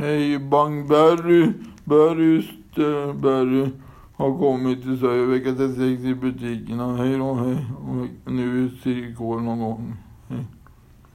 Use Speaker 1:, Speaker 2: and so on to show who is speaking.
Speaker 1: Hei, Bang Berry, Berry, St- har kommet til Sverige vecka 36 i butikerna. Hei då, hej. Och nu är cirkål någon gång.